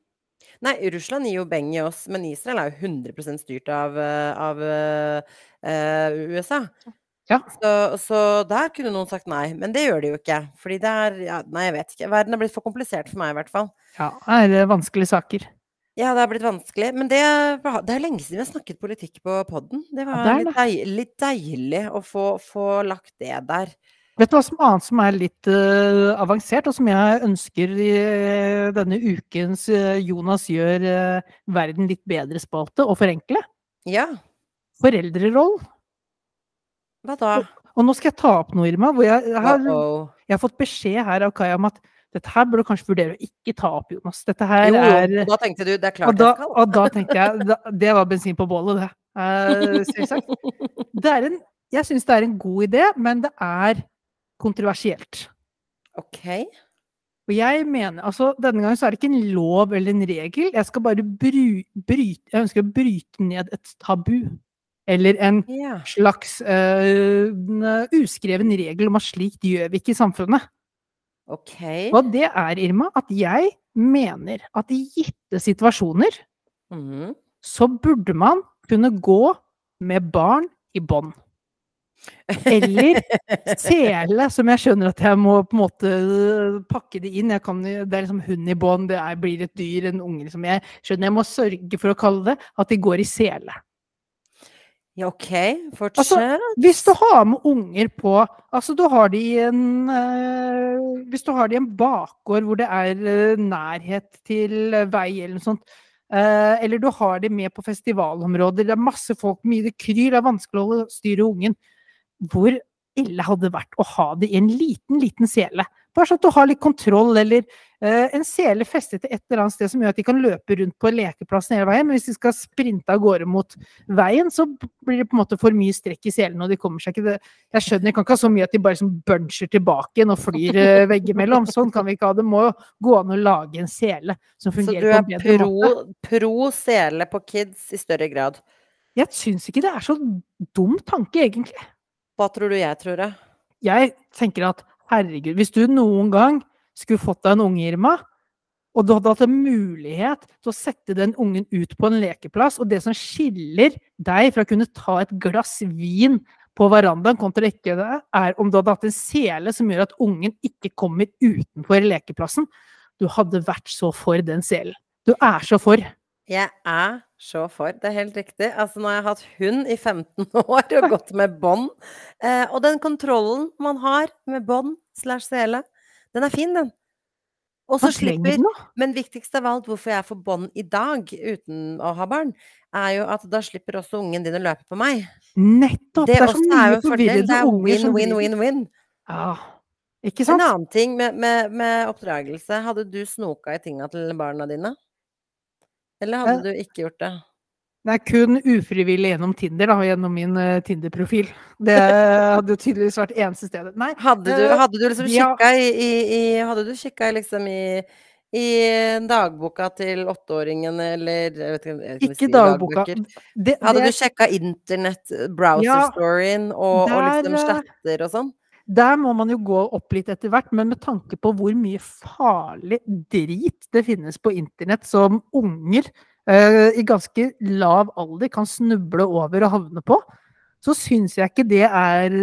Nei, Russland gir jo beng i oss, men Israel er jo 100% styrt av, av eh, USA. Ja. Så, så der kunne noen sagt nei, men det gjør de jo ikke. Fordi det er ja, Nei, jeg vet ikke. Verden er blitt for komplisert for meg, i hvert fall. Ja, det er vanskelige saker. Ja, det har blitt vanskelig. Men det, det er lenge siden vi har snakket politikk på podden. Det var det er litt, deilig, litt deilig å få, få lagt det der. Vet du hva som annet som er litt uh, avansert, og som jeg ønsker i uh, denne ukens uh, Jonas gjør verden litt bedre spalte, og forenkle? Ja, Foreldrerollen. hva da? Og nå skal jeg ta opp noe, Irma, hvor jeg, jeg, har, jeg har fått beskjed her av Kaja om at dette her burde du kanskje vurdere å ikke ta opp, Jonas. Dette her Jo, er da tenkte du det er og klart da, jeg skal. og da tenkte jeg da, Det var bensin på bålet, det. Uh, selvsagt. (laughs) Det er en, jeg syns det er en god idé, men det er kontroversielt. OK. Og jeg mener, altså Denne gangen så er det ikke en lov eller en regel. Jeg skal bare bry, bryte Jeg ønsker å bryte ned et tabu. Eller en yeah. slags uh, uskreven regel om at slikt gjør vi ikke i samfunnet. OK. Og det er, Irma, at jeg mener at i gitte situasjoner mm. så burde man kunne gå med barn i bånd. Eller sele, som jeg skjønner at jeg må på en måte øh, pakke det inn. Kan, det er liksom hund i bånd, det er, blir et dyr, en unge Liksom. jeg skjønner jeg må sørge for å kalle det, at de går i sele. Ja, OK. Fortsett. Hvis du har med unger på Altså, du har de i en øh, Hvis du har de i en bakgård hvor det er øh, nærhet til øh, vei eller noe sånt, øh, eller du har de med på festivalområder, det er masse folk, mye det kryr, det er vanskelig å styre ungen. Hvor ille hadde det vært å ha det i en liten, liten sele? Bare sånn at du har litt kontroll, eller en sele festet til et eller annet sted som gjør at de kan løpe rundt på lekeplassen hele veien. Men hvis de skal sprinte av gårde mot veien, så blir det på en måte for mye strekk i selen, og de kommer seg ikke det. Jeg skjønner, jeg kan ikke ha så mye at de bare liksom buncher tilbake igjen og flyr eh, (laughs) veggimellom. Sånn kan vi ikke ha det. Må jo gå an å lage en sele som Så du fungerer er på en bedre pro, måte. pro sele på kids i større grad. Jeg syns ikke det er så dum tanke, egentlig. Hva tror du jeg tror, da? Jeg tenker at herregud, hvis du noen gang skulle fått deg en unge, Irma, og du hadde hatt en mulighet til å sette den ungen ut på en lekeplass, og det som skiller deg fra å kunne ta et glass vin på verandaen kontra ikke det, er om du hadde hatt en sele som gjør at ungen ikke kommer utenfor lekeplassen. Du hadde vært så for den selen. Du er så for. Jeg er så for. Det er helt riktig. Altså, nå har jeg hatt hund i 15 (laughs) år og gått med bånd. Eh, og den kontrollen man har med bånd slash sele, den er fin, den. Og så slipper. Men viktigst av alt, hvorfor jeg får bånd i dag uten å ha barn, er jo at da slipper også ungen din å løpe på meg. Nettopp! Det, Det, er så mye forvirrede er unger som win, win, win, win. Ja, ikke En annen ting med, med, med oppdragelse. Hadde du snoka i tinga til barna dine? Eller hadde du ikke gjort det? Er kun ufrivillig gjennom Tinder, da, gjennom min uh, Tinder-profil. Det hadde jo tydeligvis vært eneste stedet. Nei, Hadde du, Eh, hadde du liksom ja. kikka i, i, i Hadde du kikka liksom i i dagboka til åtteåringen, eller jeg vet ikke, jeg vet ikke skriver dagboka. Det, Det, Hadde du sjekka internett, browser Ja, og, og liksom eh, chatter og sånn? Der må man jo gå opp litt etter hvert, men med tanke på hvor mye farlig drit det finnes på internett som unger i ganske lav alder kan snuble over og havne på, så syns jeg ikke det er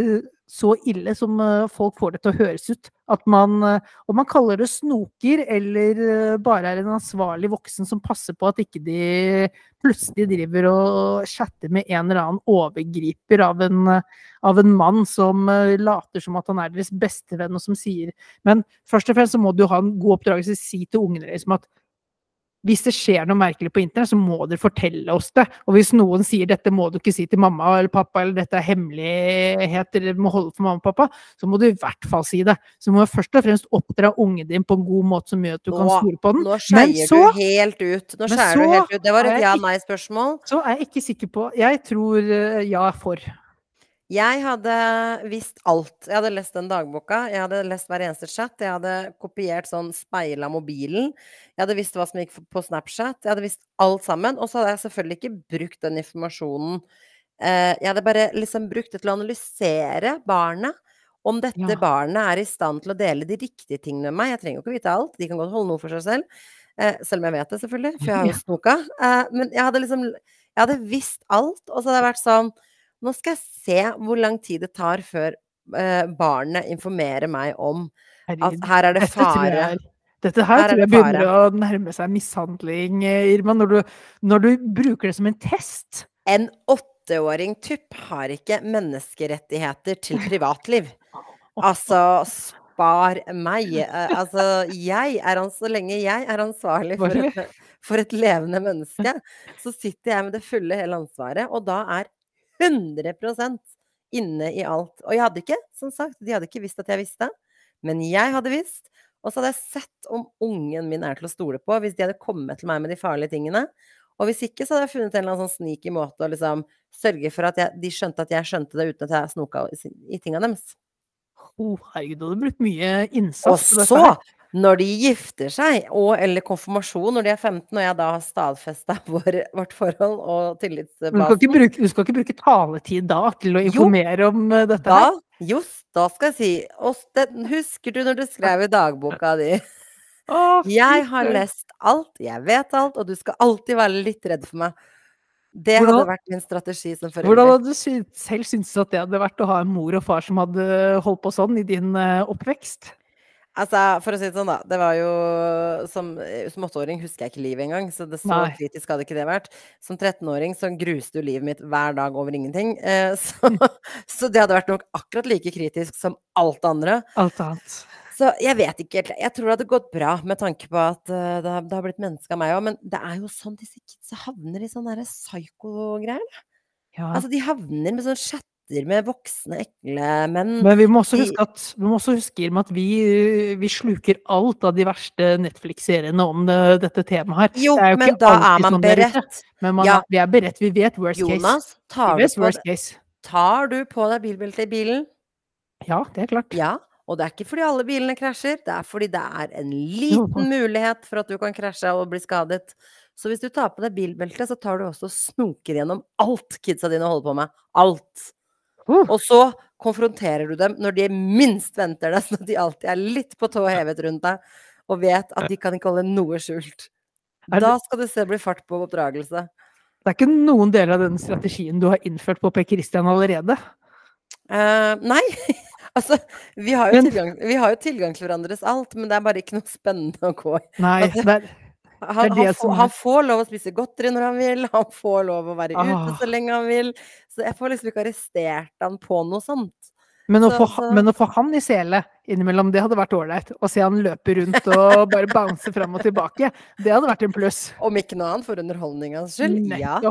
så ille som eh, folk får det til å høres ut. At man, eh, om man kaller det snoker, eller eh, bare er en ansvarlig voksen som passer på at ikke de plutselig driver og chatter med en eller annen overgriper av en, eh, av en mann som eh, later som at han er deres bestevenn, og som sier Men først og fremst så må du ha en god oppdragelse. Si til ungene deres at hvis det skjer noe merkelig på internett, så må dere fortelle oss det. Og hvis noen sier dette må du ikke si til mamma eller pappa, eller dette er hemmelighet dere må holde for mamma og pappa, så må du i hvert fall si det. Så du må først og fremst oppdra ungen din på en god måte som gjør at du kan Nå- stole på den. Nå Men skeier du helt ut. Nå skeier du helt ut. Det var et ja-nei-spørsmål. så er jeg ikke sikker på Jeg tror eh, ja for. Jeg hadde visst alt. Jeg hadde lest den dagboka. Jeg hadde lest hver eneste chat. Jeg hadde kopiert sånn speil av mobilen. Jeg hadde visst hva som gikk på Snapchat. Jeg hadde visst alt sammen. Og så hadde jeg selvfølgelig ikke brukt den informasjonen. Eh, jeg hadde bare liksom brukt det til å analysere barnet. Om dette Ja. barnet er i stand til å dele de riktige tingene med meg. Jeg trenger jo ikke vite alt. De kan godt holde noe for seg selv. Eh, selv om jeg vet det, selvfølgelig, for jeg har jo (laughs) snoka. Eh, men jeg hadde liksom Jeg hadde visst alt, og så hadde jeg vært sånn Nå skal jeg se hvor lang tid det tar før eh, barnet informerer meg om at her er det fare. dette her Her er tror jeg begynner å nærme seg mishandling, eh, Irma, når du, når du bruker det som en test. En åtteåring tupp har ikke menneskerettigheter til (laughs) privatliv. Altså, spar meg. Eh, Altså, jeg er så lenge jeg er ansvarlig for et, for et levende menneske, så sitter jeg med det fulle hele ansvaret, og da er 100% inne i alt. Og jeg hadde ikke, som sagt, de hadde ikke visst at jeg visste, men jeg hadde visst. Og så hadde jeg sett om ungen min er til å stole på, hvis de hadde kommet til meg med de farlige tingene. Og hvis ikke, så hadde jeg funnet en eller annen sånn sneaky måte å liksom sørge for at jeg, de skjønte at jeg skjønte det, uten at jeg snoka i, tinga deres. Å, herregud, du hadde brukt mye innsats dette så. Når de gifter seg, og eller konfirmasjon når de er 15, og jeg da har stadfesta (laughs) vår, vårt forhold og Men Du skal, bruke, du skal ikke bruke taletid da til å Jo, informere om eh, dette Da, her? just, da skal jeg si det, Husker du når du skrev i dagboka di (laughs) Oh, Jeg har lest alt, jeg vet alt, og du skal alltid være litt redd for meg. Det Hvordan- hadde vært min strategi som Hvordan hadde du selv syntes at det hadde vært å ha en mor og far som hadde holdt på sånn i din eh, oppvekst? Altså, for å si det sånn, da. Det var jo Som, som åtteåring husker jeg ikke livet engang, så det så Nei. kritisk hadde ikke det vært. Som 13-åring så gruste jo livet mitt hver dag over ingenting. Eh, (laughs) så, så det hadde vært nok akkurat like kritisk som alt andre. Alt annet. Så jeg vet ikke helt. Jeg tror det hadde gått bra med tanke på at uh, det, har, det har blitt menneske av meg òg. Men det er jo sånn disse kidsa havner i sånne psyko-greier. Ja. Altså, de havner med sånne chatter med voksne, ekle menn. Men vi må også huske at, vi også huske at vi, vi sluker alt av de verste Netflix-seriene om det, dette temaet her. Jo, jo men da er man sånn beredt. Men man Ja. vi er beredt. Vi vet worst case. Jonas, tar Vi vet worst case. tar du på deg bilbeltet i bilen? Ja, det er klart. Ja. Og det er ikke fordi alle bilene krasjer, det er fordi det er en liten mulighet for at du kan krasje og bli skadet. Så hvis du tar på deg bilbeltet, så tar du også og snoker gjennom alt kidsa dine holder på med. Alt. Uh. Og så konfronterer du dem når de minst venter det, sånn at de alltid er litt på tå hevet rundt deg og vet at de kan ikke holde noe skjult. Da skal du se det bli fart på oppdragelse. Det er ikke noen deler av den strategien du har innført på Per Christian allerede. Uh, nei, (laughs) altså vi har, Men- tilgang, vi har jo tilgang til hverandres alt, men det er bare ikke noe spennende å gå i. Nei, Altså, det er, Han, Det det han, får, han får lov å spise godteri når han vil, han får lov å være ute Ah. så lenge han vil. Så jeg får liksom ikke arrestert han på noe sånt. men, å Så- få, så- men å få han i sele innimellom, det hadde vært ålreit. Å se han løpe rundt og bare bounce fram og tilbake, det hadde vært en pluss. Om ikke noe annet for underholdningas skyld. Ja. (laughs)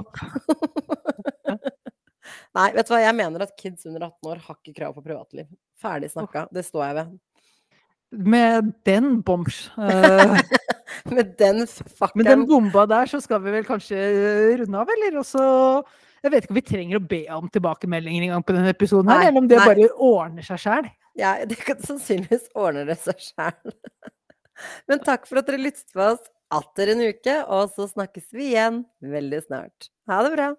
Nei, vet du hva, jeg mener at kids under 18 år har ikke krav på privatliv. Ferdig snakka. Det står jeg ved. Med den bombs. eh, Med den Med den bomba der, så skal vi vel kanskje runde av, eller? Og så Jeg vet ikke om vi trenger å be om tilbakemeldinger en gang på denne episoden, her, Nei, eller om det nei. bare ordner seg sjæl. Ja, (laughs) det kan sannsynligvis ordne det seg sjæl. (laughs) Men takk for at dere lyttet på oss atter en uke, og så snakkes vi igjen veldig snart. Ha det bra.